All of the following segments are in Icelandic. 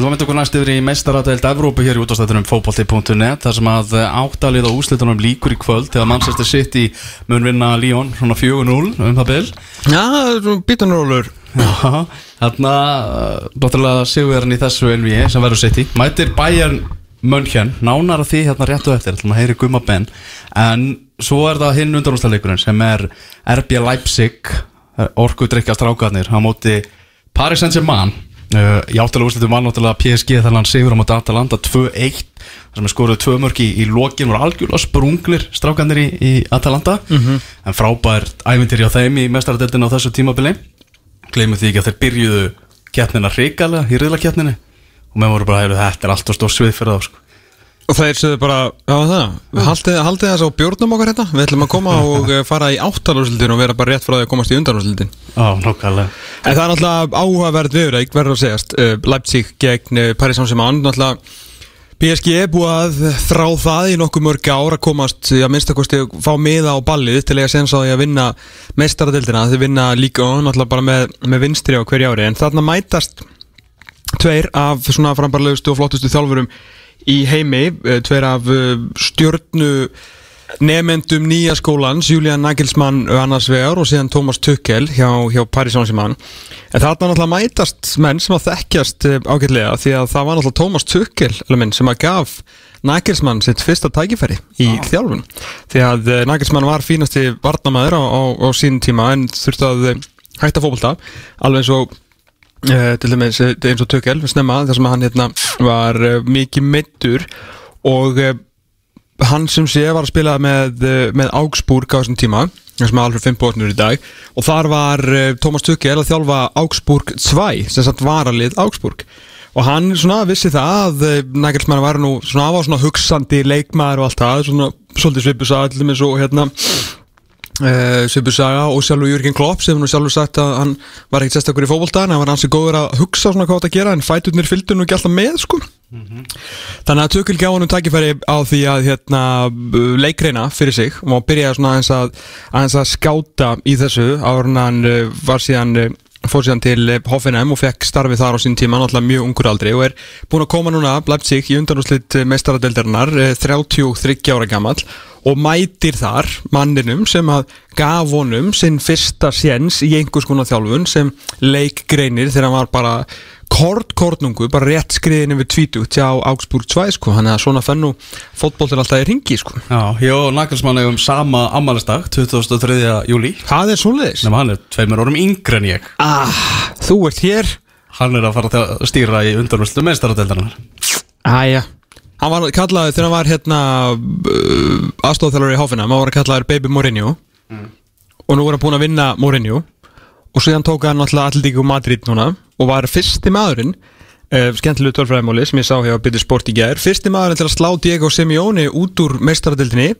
Við erum að mynda okkur næst yfir í meistaradeild Evrópu hér í útastættunum fókbalti.net þar sem að áttalið á úslitunum líkur í kvöld þegar Manchester City mun vinna Lyon svona 4-0 um það bil. Já, býtunurólur Já, þarna Dóttirlega sigurverðin í þessu NV sem verður City Mætir Bayern München Nánar að því hérna réttu eftir ætlum að heyri Guma Ben. En svo er það hinn undanústaleikurinn sem er RB Leipzig Orku drikkja strákarnir á móti Paris Saint-Germain Uh, í áttalega úrslitum var náttúrulega PSG þannig að hann sigur á móti Atalanta 2-1 þar sem er skoruð tvö mörg í, í lokin voru algjörlega sprunglir strákanir í, í Atalanta Mhm. en frábært ævindir hjá þeim í mestaradeldinu á þessu tímabili gleymum því ekki að þeir byrjuðu keppnina hrikalega í riðlakeppninu og með voru bara, heyrðu, þetta er alltaf stór svið fyrir þá sko. Og þeir sögðu bara, já það, haldið, haldið þess á bjórnum okkar hérna. Við ætlum að koma og eh, fara í áttalúrsildin og vera bara rétt frá því að komast í undanúrsildin Já, nokkalega En það er náttúrulega áhugaverð viðreik, verður að segjast uh, Leipzig gegn uh, Paris Saint-Germain. Náttúrulega PSG er búið að þrá það í nokkuð mörg ár að komast að minnstakosti að fá miða á ballið til að sensa á því að vinna mestaradildina þeir vinna líka náttúrulega bara með, með vinstri á hverju ári. En þarna mætast tveir af svona frambarlegustu og flottustu þjálfurum í heimi, eh, tveir af eh, stjörnu nefendum nýja skólans, Julian Nagelsmann annars vegar og síðan Thomas Tuchel hjá, hjá Paris Saint-Germain. En þarna náttúrulega mætast menn sem að þekkjast eh, ágætlega því að það var náttúrulega Thomas Tuchel sem að gaf Nagelsmann sitt fyrsta tækifæri í þjálfun. Því að Nagelsmann var fínasti varnamæður á, á, á sín tíma en þurfti að hætta fókbalta alveg eins og uh, til dæmis eh, eins og Tuchel snemma þar sem hann hérna var uh, mikið meittur og uh, hann sem sé var að spila með, með Augsburg á þessum tíma sem er alveg 5 bóknur í dag. Og þar var Thomas Tuchel að þjálfa Augsburg 2 sem sagt varalið Augsburg. Og hann svona vissi það að Nagelsmann var nú svona á svona hugsandi leikmaður og allt það svona svolítið svipu sagði til dæmis og hérna Uh, Svipu Saga og sjálfur Jürgen Klopp sem nú sjálfur sagt að hann var ekkert sérstakur í en hann var hansi góður að hugsa svona hvað þetta að gera en fæturnir fylgdu nú ekki alltaf með sko. Þannig að Tökul gaf hann um tækifæri á því að hérna, leikreina fyrir sig og byrjaði svona aðeins að, aðeins að skáta í þessu áður en hann uh, var síðan uh, fór síðan til eh, Hoffenheim og fekk starfið þar á sín tíma, náttúrulega mjög ungur aldrei og er búin að koma núna Leipzig í undanúslit meistaradeldarinnar 33 ára gamall og mætir þar manninum sem að gaf honum sinn fyrsta séns í einhvers konar þjálfun sem leikgreinir þegar hann var bara kort kortnungu, bara rétt skriðin yfir tvítugt hjá Augsburg 2 sko, hann er svona fennu fótboll til alltaf í ringi sko. Já, og Nagelsmann hefum sama ammælistag 2003. júli Það er svoleiðis. Nefnum hann er tveimur orðum yngre en ég. Ah, Þú ert hér. Hann er að fara að stýra í undanúrslu meistaradeildarinnar. Æja. Hann var kallaður þegar hann var hérna uh, aðstofþjálfur í Hoffenheim, hann var kallaður Baby Mourinho. Og nú var hann búinn að vinna Mourinho og síðan tók hann alltaf Atletico Madrid núna og var fyrsti maðurinn uh, skemmtilegu tölfræðimóli sem ég sá hjá Bitti Sport í gær fyrsti maðurinn til að slá Diego Simeone út úr meistaradildinni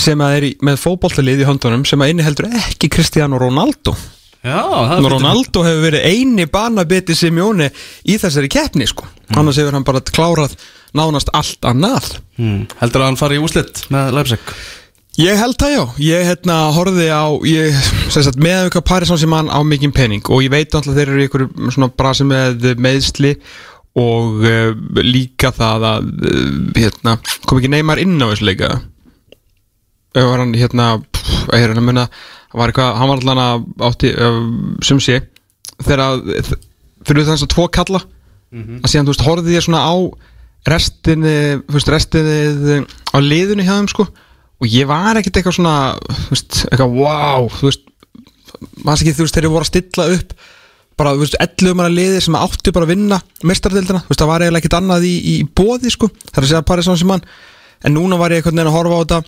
sem að er í, með fótbollalið í höndunum sem að inni heldur ekki Cristiano Ronaldo. Já, Ronaldo hefur verið eini banabiti Simeone í þessari keppni sko. annars hefur hann bara klárað nánast allt annað. Hmm. Heldur að hann fari í úslit með Leipzig Ég held það já, ég hérna horfði á ég, sem sagt, með auka Paris Saint-Germain á mikinn pening og ég veit alltaf þeir eru ykkur svona brasi með meðsli og uh, líka það að uh, hérna, kom ekki Neymar inn á þessu leika Eða? Var hann hérna pff, ég er hann að munna var eitthvað, hann var alltaf að átti uh, sem sé þegar að fyrir þess að tvo kalla að síðan þú veist horfði ég svona á restinni, þú veist restinni á liðinu hjá þeim sko og ég var ekkert eitthvað svona þú veist, eitthvað wow þú veist, maður ekki þú veist þegar ég voru að stilla upp bara, þú veist, 11 manna liði sem áttu bara að vinna mestardeldina, þú veist, það var eiginlega ekkert annað í, í bóði, sko, það er að segja Paris Saint-Germain. En núna var ég einhvern veginn að horfa á þetta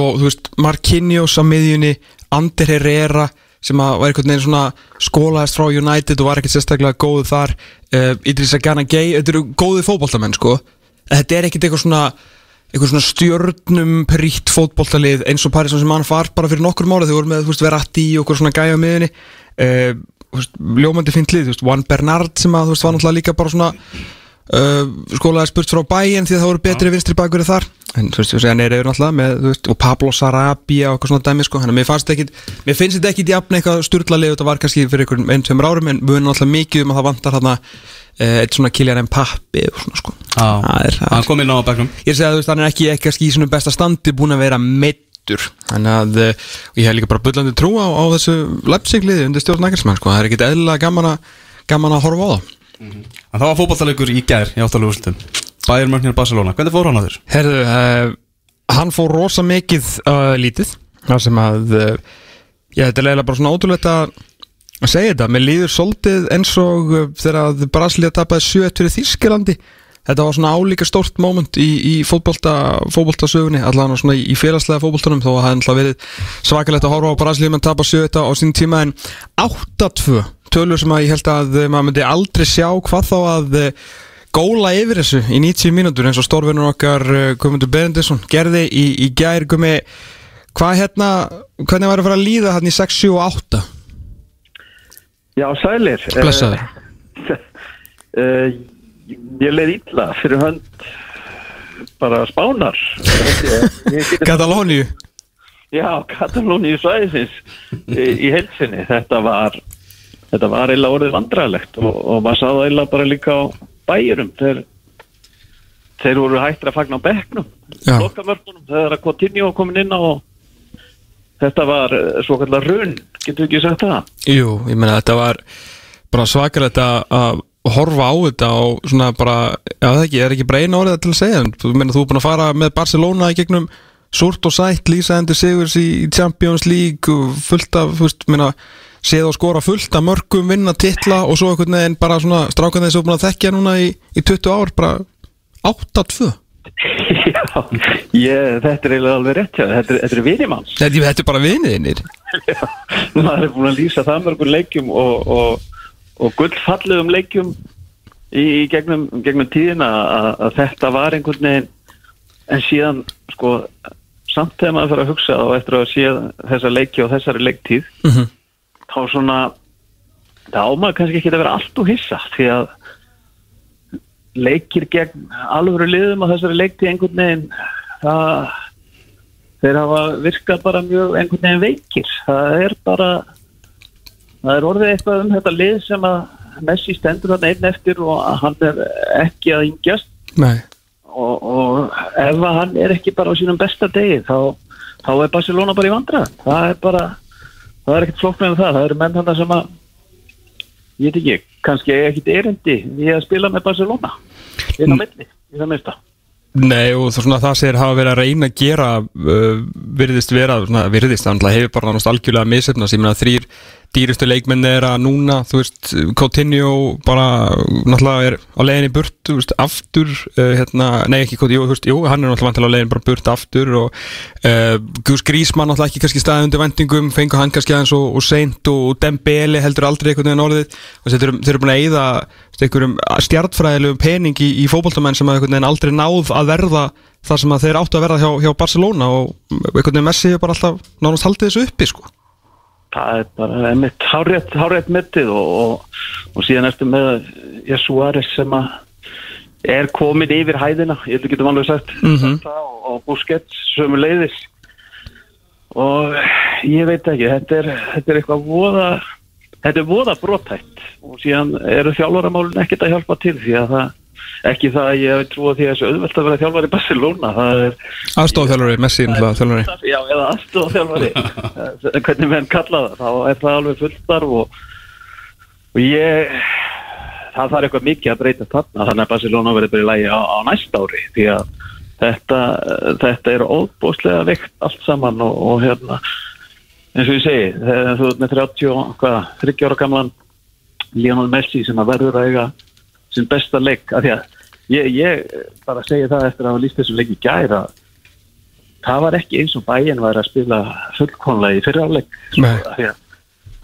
og þú veist, Marquinhos á miðjunni, Ander Herrera sem að var einhvern veginn svona skólaðist frá United og var ekkert sérstaklega góð þar. Uh, Idrissa Gana Gay, þetta eru góði fótboltamenn, sko. Þetta er ekkert eitthvað svona eitthvað svona stjörnum prítt fótboltalið eins og Paris Saint-Germain var bara fyrir nokkur máli þegar voru með, þú veist, Verratti og okkur svona gæja á miðunni uh, þú veist, ljómandi fint lið, þú veist, Juan Bernard sem að, þú veist, var náttúrulega líka bara svona uh, skólaði spurt frá bæinn því að það voru betri vinstri bakverði þar. En þú veist, þú veist, hann er yfir náttúrulega með, þú veist, og Pablo Sarabia og eitthvað svona dæmi, sko, hann að mér fannst ekkit mér finnst þetta ekkit jafn eitthvað sturla lið þetta var kannski fyrir einhverjum einn, tveimur árum en við erum náttúrulega mikið um að það vantar uh, eitt svona Kylian Mpappi og svona sko. Hann kom inn á bekknum. Ég segi að þú veist, hann er ekki ekki í svona besta standi búin að vera meittur Þannig að og ég hef líka bara bullandi trú á, á þessu Leipzig-liði undir stjórn Nagelsmann sko. Það er ekkit eðlilega gaman, að- gaman að horfa á það. En það var fótballtalegur í gær í áttalegu úrslutum Bayern München Barcelona, hvernig fór hann að þér? Herðu, uh, hann fór rosa mikið uh, lítið. Sem að uh, Já, þetta er eiginlega bara svona ótrúlegt að segja þetta, mér líður svolítið eins og uh, þegar Brasilia tapaði 7 fyrir Þískilandi þetta var svona álíka stórt moment í, í fótbolta, fótboltasögunni allan svona í, félagslega fótboltanum þó að það hefði náttúrulega verið svakalegt að horfa á Brasilia menn tapa 7 á sín tíma en 8-2 tölur sem að ég held að uh, maður myndi aldrei sjá hvað þá að uh, góla yfir þessu í 90 mínútur eins og stórvinnur okkar Guðmundur Berendisson gerði í, í gær. Guðmi, hvað hérna hvernig var að fara að líða hann í 6, 7 og 8 Já, sælir. blessaður Uh, ég leið illa fyrir hönd bara spánar. Katalóníu Já, Katalóníu svæðisins í, í heilsinni. Þetta var, þetta var eiginlega orðið vandræðilegt og, og maður sá það eiginlega bara líka á bæjurum. Þeir, þeir voru hættir að fagna á bekknum, Já. lokamörkunum, þegar að Coutinho komin inn á og þetta var eh, svo kallar runn, getur ekki sagt það? Jú, ég meina þetta var bara svakar þetta að horfa á þetta og svona bara, já það ekki, er ekki bara eina orðið til að segja, þú meina þú er búin að fara með Barcelona í gegnum súrt og sætt lýsa endur sigurs í Champions League fullt af, þú veist, meina séð og skora fullt af mörgum vinna titla og svo einhvern veginn bara svona strákan þessu búin að þekkja núna í, í 20 ár, bara 8-2 Já, ég, þetta er eiginlega alveg rétt þér. þetta er, er vinimanns Þetta þetta er bara viniðinir maður er búin að lýsa það mörgum leikjum og, og, og gullfallegum leikjum í, í gegnum, gegnum tíðina að, að þetta var einhvern veginn en síðan sko samt þegar maður fyrir að hugsa og eftir að sé þessa leiki og þessari leiktíð Mhm. þá svona þá maður kannski ekki að vera allt og hissa því að leikir gegn alvöru liðum á þessari leiktíð einhvern veginn það þeir hafa virkað bara mjög einhvern veginn veikir. Það er bara það er orðið eitthvað um þetta lið sem að Messi stendur þarna einn eftir og að hann er ekki að yngjast. Og, og ef að hann er ekki bara á sínum besta degi þá, þá er Barcelona bara í vandræð það er bara það er ekkert flókn með það, það eru menn þannig sem að ég veit ekki, kannski er ekkert erindi í að spila með Barcelona inn á milli, í það mesta Nei og svona, það segir hafa verið að reyna að gera uh, virðist vera, svona, virðist það hefur bara náttúrulega algjörlega misefnast, ég meina þrýr dýrustu leikmenn er að núna þú veist, Coutinho bara náttúrulega er á leiðin í burt þú veist, aftur, uh, hérna, nei ekki Coutinho, þú veist, jú, hann er náttúrulega vantilega á leiðin bara burt aftur og uh, Gus Grísmann náttúrulega ekki kannski staðið undir vendingum fengur hann kannski aðeins og, og seint og Dembele heldur aldrei einhvern veginn orðið. Og þeir eru, þeir eru búin að eyða einhverjum stjartfræðilegum pening í, í fótboltamenn sem að einhvern veginn aldrei náð að verða það sem að þeir áttu að verða hjá, hjá Barcelona og einhvern veginn Messi bara alltaf nánast haldið þessu uppi sko það er bara mitt hárétt, hárétt mittið og, og, og síðan ertu með Jesuaris sem að er komin yfir hæðina, ég held að getum alveg sagt. Mhm. það og, og Busquets sömu leiðis og ég veit ekki, þetta er, þetta er eitthvað voða þetta er voða brotætt og síðan eru þjálfaramálun ekkert að hjálpa til því að það ekki það að ég trúa því að þessu auðvelt að vera þjálfari Barcelona aðstofþjálfari, Messi þjálfari. Já, eða aðstofþjálfari hvernig menn kalla það þá er það alveg fulltar og, og ég það þarf eitthvað mikið að breyta þarna þannig að Barcelona verður bara í lægi á, á næsta ári því að þetta, þetta er óbúslega veikt allt saman og, og hérna eins og ég segi, þegar þú ert með 30 og hvað, 30 ára gamlan Lionel Messi sem að verður að eiga sinn besta leik af því að ég, ég bara segi það eftir að hafa líst þessum leik í gæra það var ekki eins og bæinn var að spila fullkonlega í fyriráleik Nei.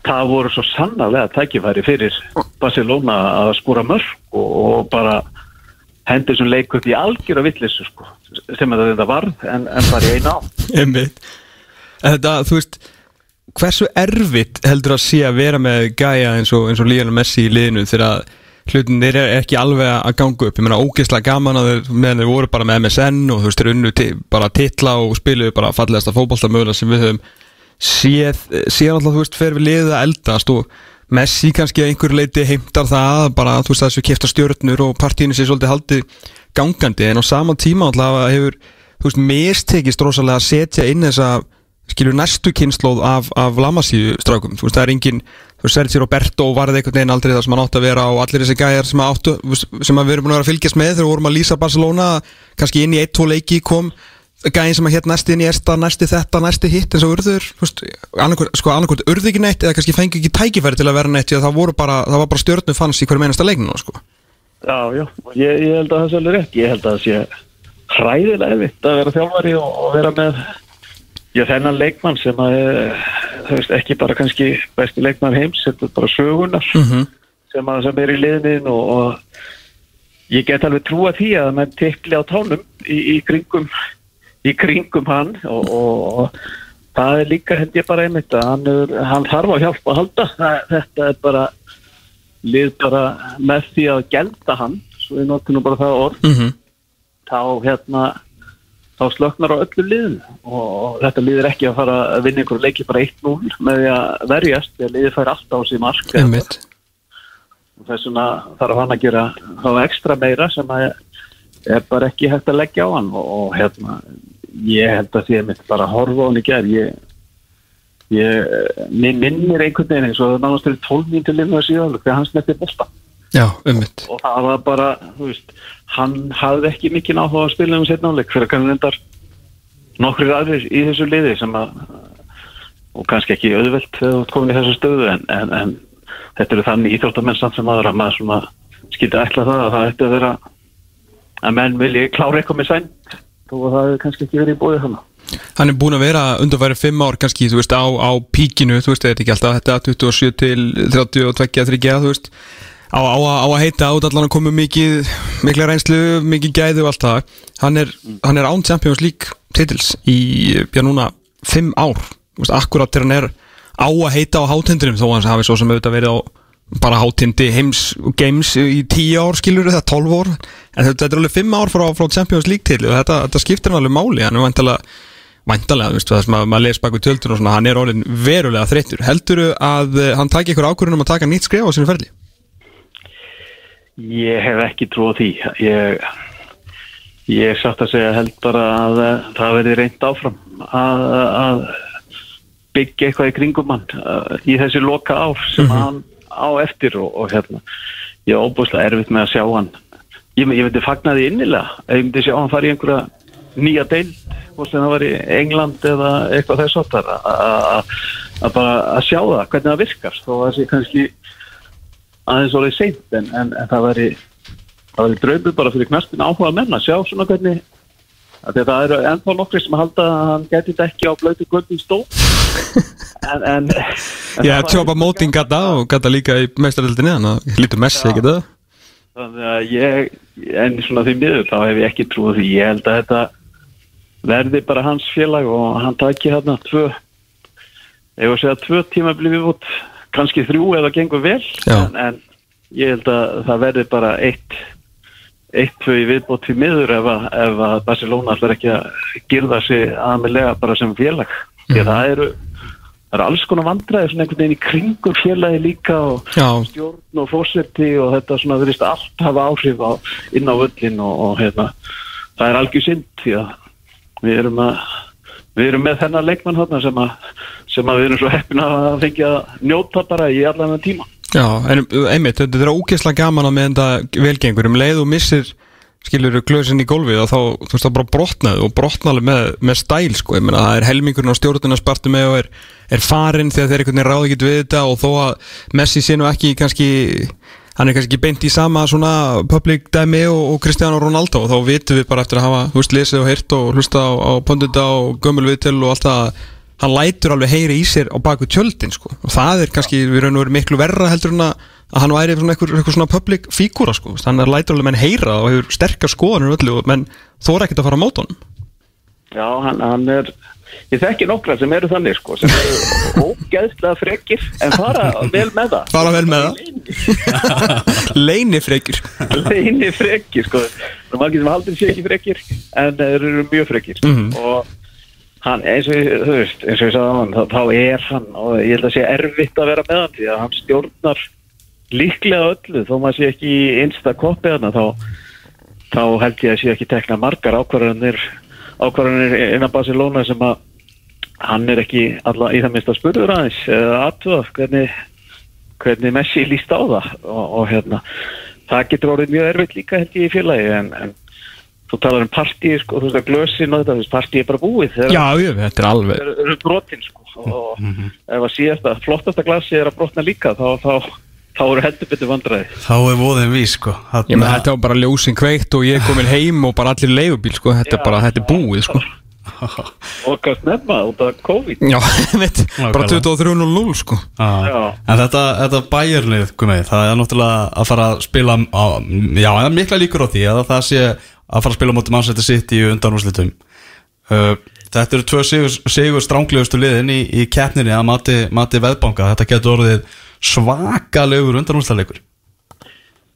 það voru svo sannarlega tækifæri fyrir Barcelona að skora mörg og, og bara hendi þessum leik upp í algjör og vittlissu sko, sem að þetta varð en, en bara í einu á Þetta, þú veist hversu erfitt heldur að sé að vera með gæja eins og, og Lionel Messi í liðinu þegar að hlutin þeir eru ekki alveg að ganga upp. Ég meina ógeðslega gaman að þeir meðan þeir voru bara með MSN og þú veist þeir unnu bara titla og spiluðu bara fallegasta fótballtamöðla sem við höfum séð. Síðan alltaf þú veist fer við liðið að eldast og Messi kannski að einhver leiti heimtar það bara þú veist þessu kefta stjörnur og partíinu sé svolítið haldið gangandi. En á sama tíma alltaf hefur þú veist mistekist rosalega að setja inn þessa skilur næstu kynnslóð af, af Lamasíu strákum, þú veist það er engin þú veist Sergi Roberto varði einhvern veginn aldrei það sem hann átti að vera og allir þessi gæjar sem, áttu, sem við erum búin að vera að fylgjast með þegar við vorum að lýsa Barcelona kannski inn í 1-2 leiki kom gæðin sem að hér næsti inn í esta, næsti þetta, næsti hitt eins og urður, annarkvæmt sko, urðu ekki neitt eða kannski fengi ekki tækifæri til að vera neitt það, það var bara stjórnu fanns í hverju meinasta leikinu sko. Já, já, ég, ég held að það já, þennan leikmann sem að það veist ekki bara kannski besti leikmann heims, þetta er bara sögunar mm -hmm. sem, að, sem er í liðnin og, og ég get alveg trúa því að mann tekli á tánum í, í kringum í kringum hann og, og, og það er líka held ég bara einmitt að hann, er, hann þarf að hjálpa að halda þetta er bara lið bara með því að gelda hann svo við notum nú bara það orð mm -hmm. þá hérna þá slöknar á öllu liðin og, þetta liðir ekki að fara að vinna einhverju leiki bara 1-0 með því að verjast því að liðið fær alltaf á síð mark. Og þess vegna þarf hann að gera þá ekstra meira sem að er bara ekki hægt að leggja á hann. Og, og hérna ég held að því að mitt bara horfa á hann í gerð ég, ég minn minnir einhvern veginn eins og það náðast til 12 mínutur linnað síðan þegar hann snetti besta Já, ummitt og það var bara, þú veist hann hafði ekki mikið náttúrulega að spila um setnáleik fyrir að kannu reyndar nokkur aðrir í þessu liði sem að og kannski ekki auðvelt þegar þú komin í þessu stöðu en, en, en þetta eru þannig íþróttamenn samt sem aðra maður svona skildi ætla það að það ætti að vera að menn vilji klára eitthvað með sæn þó að það hefur kannski ekki verið í bóðið þannig Hann er búin að vera undanfæri 5 ár kannski, þú veist, á, á píkinu þú veist, þetta er ekki alltaf þetta 27 til 32-30, þú veist á, á, á að heita át allan að koma mikið mikla reynslu, mikið gæðu og allt það, hann er, hann er án Champions League titils í, já núna 5 ár, veist, akkurat þegar hann er á að heita á hátendunum þó hans hafi svo sem auðvitað verið á bara hátindi heims games í tíu ár skilur það, tólf ár. En þetta er alveg fimm ár frá, frá Champions League til og þetta, þetta skiptir alveg máli. Hann er þú veist það sem að maður les bak við töltur og svona, hann er orðin verulega þreyttur, heldur þú að eh, hann taki ykkur ákvörðun um að taka nýtt skrif á sinu ferli? Ég hef ekki trúið því. Ég ég er satt að segja held bara að eh, það verði reynd áfram að, að byggja eitthvað í kringum hann uh, í þessi loka ár sem mm -hmm. hann á eftir og, og hérna ég er óbúslega erfitt með að sjá hann. Ég, ég veit að fagnaði innilega ég myndi sjá hann fara í einhverja nýja deil hvort sem það var í England eða eitthvað þess að bara að sjá það hvernig það virkar. Þó að það sé kannski aðeins orðið seint en, en, en það væri það væri draumur bara fyrir knastin áhuga menn að sjá svona hvernig það eru ennþá nokkri sem halda að hann geti þetta ekki á blötu göndum stó en, en Já, tjópa móting gata og gata líka í meistaröldinni þannig að lítur messi ekki það? Þannig að ég en svona því miður þá hef ég ekki trúið því. Ég held að þetta verði bara hans félag og hann takki hérna tvö ef ég segja tvö tíma blífið út kannski þrjú eða gengur vel en, en ég held að það verði bara eitt eitt tvö í viðbót því miður ef að, ef að Barcelona ætlar ekki að girða sig aðmiðlega bara sem félag mm. því að mhm. það eru það eru alls konar vandræði svona einhvern veginn í kringum félagi líka og Já. stjórn og fórsverti og þetta svona verist allt hafa áhrif á, inn á völlin og, og hérna, það er algjör synd því að við erum að við erum með þennan leikmann sem að, sem að við erum svo heppin að fengja njóta bara í allan tíma. Já, en einmitt, þetta er ógeðslega gaman að með þetta velgengur. Um leið og missir skilur glöðsinn í gólfið og þá, þú veist, þá bara brotnaðu og brotnaðu með, með stæl, sko, ég menna, það er helmingurinn á stjórnuna spartu með og er, er farinn þegar þeir einhvern veginn ráði ekki við þetta og þó að Messi sé nú ekki kannski, hann er kannski beint í sama svona public dæmi og, og Cristiano Ronaldo. Og þá vitum við bara eftir að hafa, veist, lesið og heyrt og hlusta á, á pondita og gömulviðtil og allt það hann lætur alveg heyri í sér á baku tjöldin sko. og það er kannski, við raun og veru miklu verra heldur en að hann væri eitthvað, eitthvað svona public fígúra sko, þannig að lætur alveg menn heyra og hefur sterkar skoðanur öllu menn þóra ekkert að fara á móton Já, hann, hann er ég þekki nokkra sem eru þannig sko sem eru ógeðslega frekir en fara vel með það. Fara vel með það. Leini frekir. Leini frekir sko. Það er margir sem haldur sér ekki frekir en þeir eru mjög frekir. Mm -hmm. og hann, eins og, þú veist, eins og ég sagði hann, þá, er hann og ég held að sé erfitt að vera með hann því að hann stjórnar líklega öllu. Þó maður sé ekki í einsta koppi hann þá, þá held ég að sé ekki tekna margar ákvarðanir ákvarðanir innan Barcelona sem að hann er ekki alla í það minnst að spurður aðeins aðtöða hvernig, hvernig Messi líst á það. Og, og hérna það getur orðið mjög erfitt líka held ég í félagi en, en þú talar um partí sko, þú veist að glösin og þetta, þú veist, partí er bara búið þegar Já, jú, þetta er alveg þeir eru brotin sko og ef að síðasta, flottasta glasi er að brotna líka þá, þá, þá eru heldur betur vandræði. Þá er voðin vís sko Ég með þetta var bara ljósin kveikt og ég er komin heim og bara allir leigubíl sko, þetta er bara, þetta er búið sko. Og kannski nefna út af COVID. Já, veit, bara 23.00 sko. Já. Já. En þetta, þetta bæjarlið, það er náttúrulega að fara að spila á, Já, það er mikla líkur á því að það sé að fara að spila móti mannsætti sitt í undanúslitum uh, Þetta eru tvö sigur, sigur stránglegustu liðin í, í keppninni að mati, mati veðbanka. Þetta getur orðið svakalegur undanúslalegur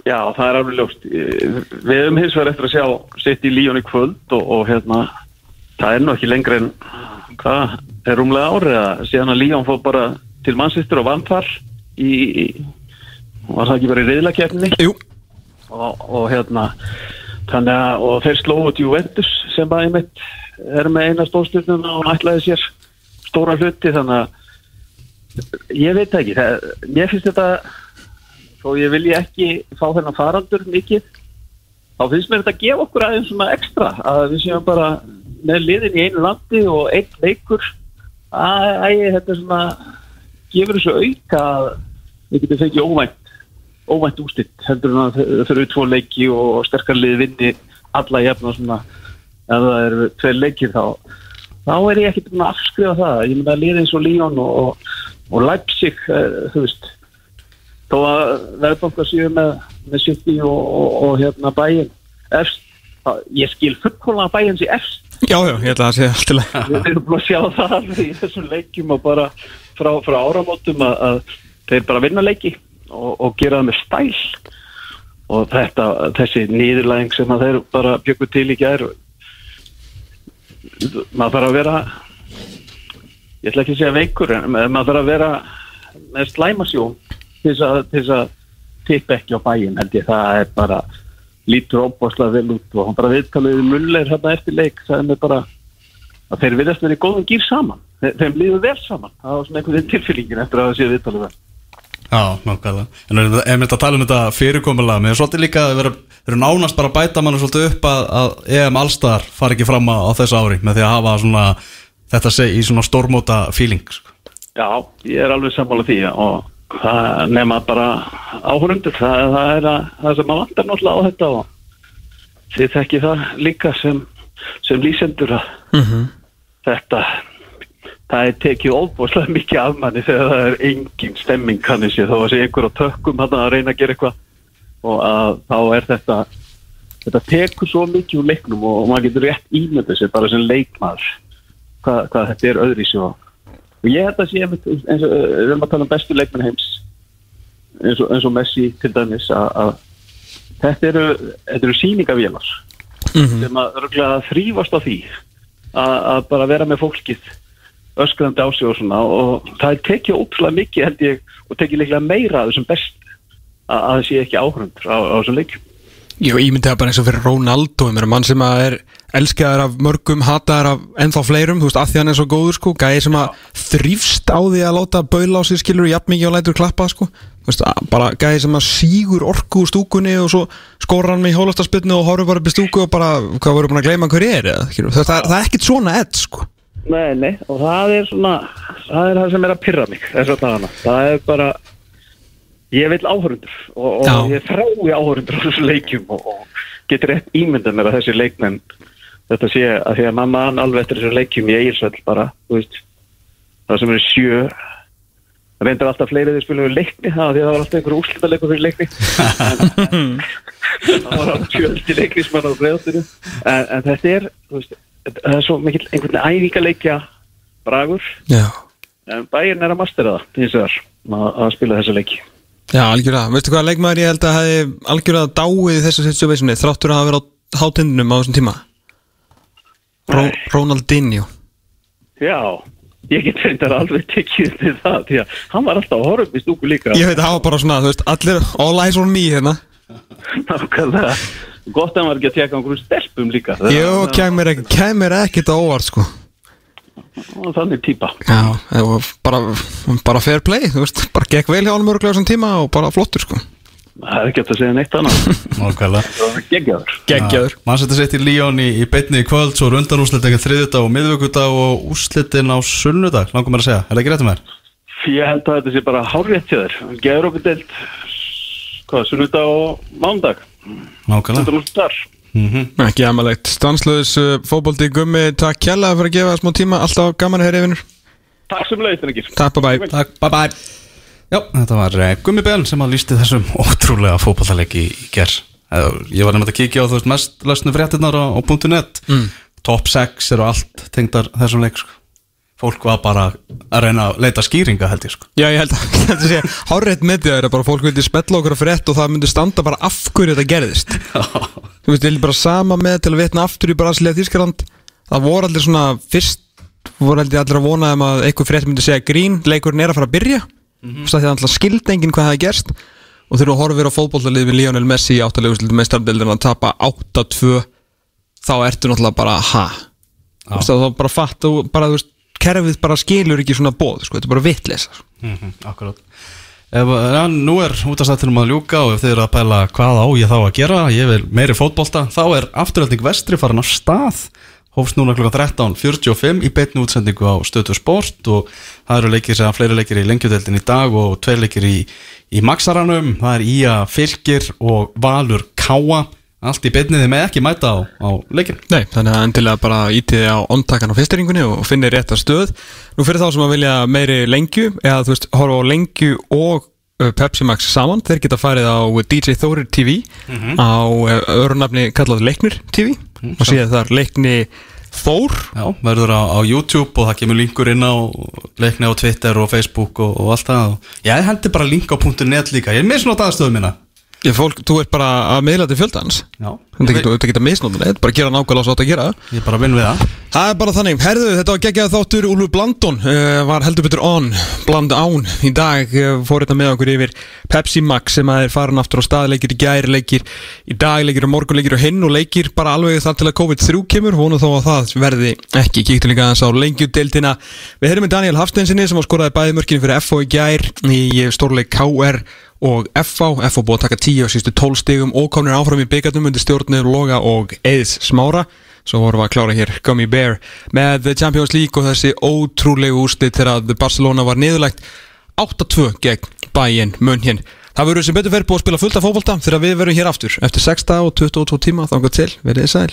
Já, það er alveg ljóst. Við höfum hins vegar eftir að sjá sitt í Líón í kvöld og, og hérna það er nú ekki lengra en hvað, er rúmlega árið að síðan að Líón fór bara til mannsýstur og vann þar í, í var það ekki bara í reyðlakefni Jú, og, og hérna þannig að og þeir slóðu Juventus sem bara einmitt er með eina stórstyrnuna og ætlaði sér stóra hluti þannig að ég veit ekki. Það, mér finnst þetta þó ég vilji ekki fá þennan farandur mikið þá finnst mér þetta að gefa okkur aðeins svona ekstra að við séum bara með liðin í einu landi og einn leikur. Að, að þetta er svona gefur þessu auka að við getum fengið óvænt óvænt ústitt heldur en að þau eru tvo leiki og sterkar lið vinni alla jafn og svona. Ef það eru tvei leikir þá þá er ég ekkert að afskrifa það. Ég myndi að liða eins og Líón og, og, og Leipzig, uh, þú veist þó að verðbanka séu með, með City og, og, og hérna bæinn efst, ég skil fullkóla bæinn sér efst já, já, ég ætla að segja allt í lagi. Við erum búin að sjá það í þessum leikjum og bara frá, frá áramótum að, að þeir bara vinna leiki og, og gera það með stæl. Og þetta, þessi nýðurlæðing sem að þeir bara bjöku til í gær maður þarf að vera ég ætla ekki að segja veikur en maður þarf að vera með slæmasjón til þess að, tippa ekki á bæin held ég. Það er bara lítur óbáslega vel út og hann bara viðtalið mulleir hérna eftir leik. Það er með bara að þeir viðast verið í góðum gýr saman. Þe, þeim líður vel saman. Það var svona einhvern veginn tilfyllingin eftir að það séu viðtalið vel Já, nákvæmlega. En er ef þetta tala um þetta fyrirkomulega Mér er svolítið líka að vera, vera nánast bara að bæta mann svolítið upp að, að EM Allstar fari ekki fram á, á þessu ári með því að hafa svona þetta seg, í svona stórmóta feeling sko. Já, ég er alveg sammála því og það nema bara áhörundur það, það er að, það sem að vantar náttúrulega á þetta og þið þekki það líka sem, sem lýsendur að þetta það er tekið óbúslega mikið af manni þegar það er engin stemming kannið sér þó að sé einhver á tökkum hann að reyna að gera eitthvað. Og að þá er þetta þetta tekur svo mikið úr leiknum og, og maður getur rétt ímyndið sér bara sem leikmaður hvað, hvað þetta er öðri svo og ég held að sé eins og við erum að tala um bestu leikmenn heims eins og, eins og Messi til dæmis að, að þetta eru, eru síningavélar sem að þrýfast á því að bara vera með fólkið öskrandi á sig og svona og það er tekið ótrúlega mikið held ég og tekið líklega meira af þessum best að, að það sé ekki áhrundur á, á þessum leikjum. Jú, ég myndi það bara eins og fyrir Ronaldo ég meina mann sem að er elskaðar af mörgum hataðar af ennþá fleirum þú veist, að því hann er svo góður sko, gæði sem að þrýfst á því að láta baula á sig skilur jafn mikið og lætur klappa sko. Þú veist, að- bara gæði sem að sígur orku úr stúkunni og svo skóra hann með hólastaspilnu og horfur bara upp í stúku og bara, hvað voru búin að gleyma hver er eða, það, það, það er ekkit svona edd sko Nei, nei, og það er svona það er það sem er að pyrra mig það er bara ég vil áhörundur og, og ég þrái áhörundur á þessu leikjum og, og getur rétt ímyndað mér að þessi leikmenn þetta sé að því að mamma hann alveg eftir þessu leikjum í Egilsvöld bara, þú veist það sem eru sjö reyndar alltaf fleiri þeir spilum við leikni það það var alltaf einhver úrslita leikur fyrir leikni. Það var alltaf fjöldi leikni sem hann á bregðastinu en, en þetta er, þú veist það er svo mikill einhvern veginn æfingaleikja bragur. Já, en bæinn er að mastera það hins vegar að, að spila þessa leiki. Já, algjörlega, veistu hvað leikmaður ég held að hefði algjörlega dáið í þessu situationi þráttur að hafa verið á hátindunum á þessum tíma. Ró. Ronaldinho. Já, ég get reyndar alveg tekið til það því að hann var alltaf upp í stúku líka. Ég veit að hafa bara svona, þú veist, allir all eyes on me hérna. Nákvæmlega Gott að hann var ekki að tjekka einhverjum stelpum líka. Jó, kemur, ekki, kemur ekkert á óvart sko. Og Þannig típa. Já, var bara, bara fair play, þú veist, bara gekk vel hjá hann mörglega þessum tíma og bara flottur sko. Það er ekki hægt að segja neitt annað. Nákvæmlega. Geggjaður. Geggjaður. Mann setja sitt í Líón í, í beinni í kvöld svo er undanúslit ekki þriðjudag og miðvöggudag og úslitin á sunnudag langum mér að segja, er það ekki réttum þér? Ég held að þetta sé bara hárrétt hjá þér. Geður okkur deilt Hvað, sunnudag og mándag Nákvæmlega. Þetta er úr þar. Mm Ekki amalegt, stanslöðis uh, fótbolti gummi, takk kjalla fyrir að gefa smá tíma, alltaf gaman að heyra yfinur Takk sem leiðist, Rengir Takk, bye bye Takk, bye bye Já, þetta var uh, Gummi Ben sem að lísti þessum ótrúlega fótballaleiki í ger Ég var nefnt að kíkja á þú veist mest lösnu fréttinnar á, á .net. Mm. Top 6 eru allt tengdar þessum leik sko. Fólk var bara að reyna að leita skýringa held ég sko. Já, ég held að þetta sé Hárreitt með því að bara fólk vildi spella okkur að frétt og það myndi standa bara af hverju þetta gerðist. Þú veist, ég vil bara sama með til að vitna aftur í Brasilega Þískaland Það voru allir svona fyrst voru allir allir að vona um að einhver frétt myndi segja grín, leikurinn er að fara að byrja. Mm -hmm. því að alltaf skildi enginn hvað það er gerst. Og þegar þú horfir á fótbollalið við Lionel Messi í áttalegustildu meistardildin að tapa 8-2 þá ertu náttúrulega bara ha Þú veist, þá bara fatt og bara, þú veist, kerfið bara skilur ekki svona bóð, sko, þetta er bara vitleisa mm -hmm, Akkurát Ef, ja, nú er útastættinum að ljúka og ef þið eru að pæla hvað á ég þá að gera ég vil meiri fótbolta, þá er afturölding vestri farin á stað. Hófst núna kl. 13.45 í beitnu útsendingu á stötu sport og það eru leikir sem fleiri leikir í lengjudeldin í dag og tveir leikir í, í Maxaranum, það er Ía Fylgir og Valur Káa allt í beitniði með ekki mæta á, á leikin Nei, þannig að endilega bara ítiði á ondtakan á fyrsteringunni og finni rétt að stöð. Nú fyrir þá sem að vilja meiri lengju eða þú veist, horfa á lengju og uh, Pepsi Max saman, þeir geta farið á DJ Þórir TV á uh, örunafni kallað Leiknir TV og síðan þar Leikni Þór. Já, verður á, á YouTube og það kemur linkur inn á leikni á Twitter og Facebook og, og allt það. Og ég hendi bara link á .net líka, ég er misnótt aðstöðu mína Ég, fólk, þú ert bara að miðla til fjöldans? Já, Þetta getur þetta misnótt þetta er bara gera nákvæmlega svo átt að gera. Ég er bara að vinna við það. Það er bara þannig, herðu, þetta var geggjað þáttur. Úlfur Blandon uh, var heldur betur on. Bland án, í dag uh, fór þetta með okkur yfir Pepsi Max sem er farin aftur á stað, leikir í gæri leikir í dag, leikir á morgun, leikir á hinn og leikir bara alveg þar til að COVID-3 kemur. Vonu þó að það verði ekki, kíktu líka aðeins á lengjudeildina, við og FH, FH búið að taka 10 á sístu 12 stigum og komnir áfram í byggarnum undir stjórnir Loga og Eðs Smára. Svo vorum við að klára hér Gummy Bear með Champions League og þessi ótrúlegu úrslit þegar að Barcelona var niðurlegt 8-2 gegn Bayern München. Það verður sem betur verið búið að spila fullt af fókbalta þegar við verum hér aftur. Eftir 6 og 22 tíma þangar til, verið sæl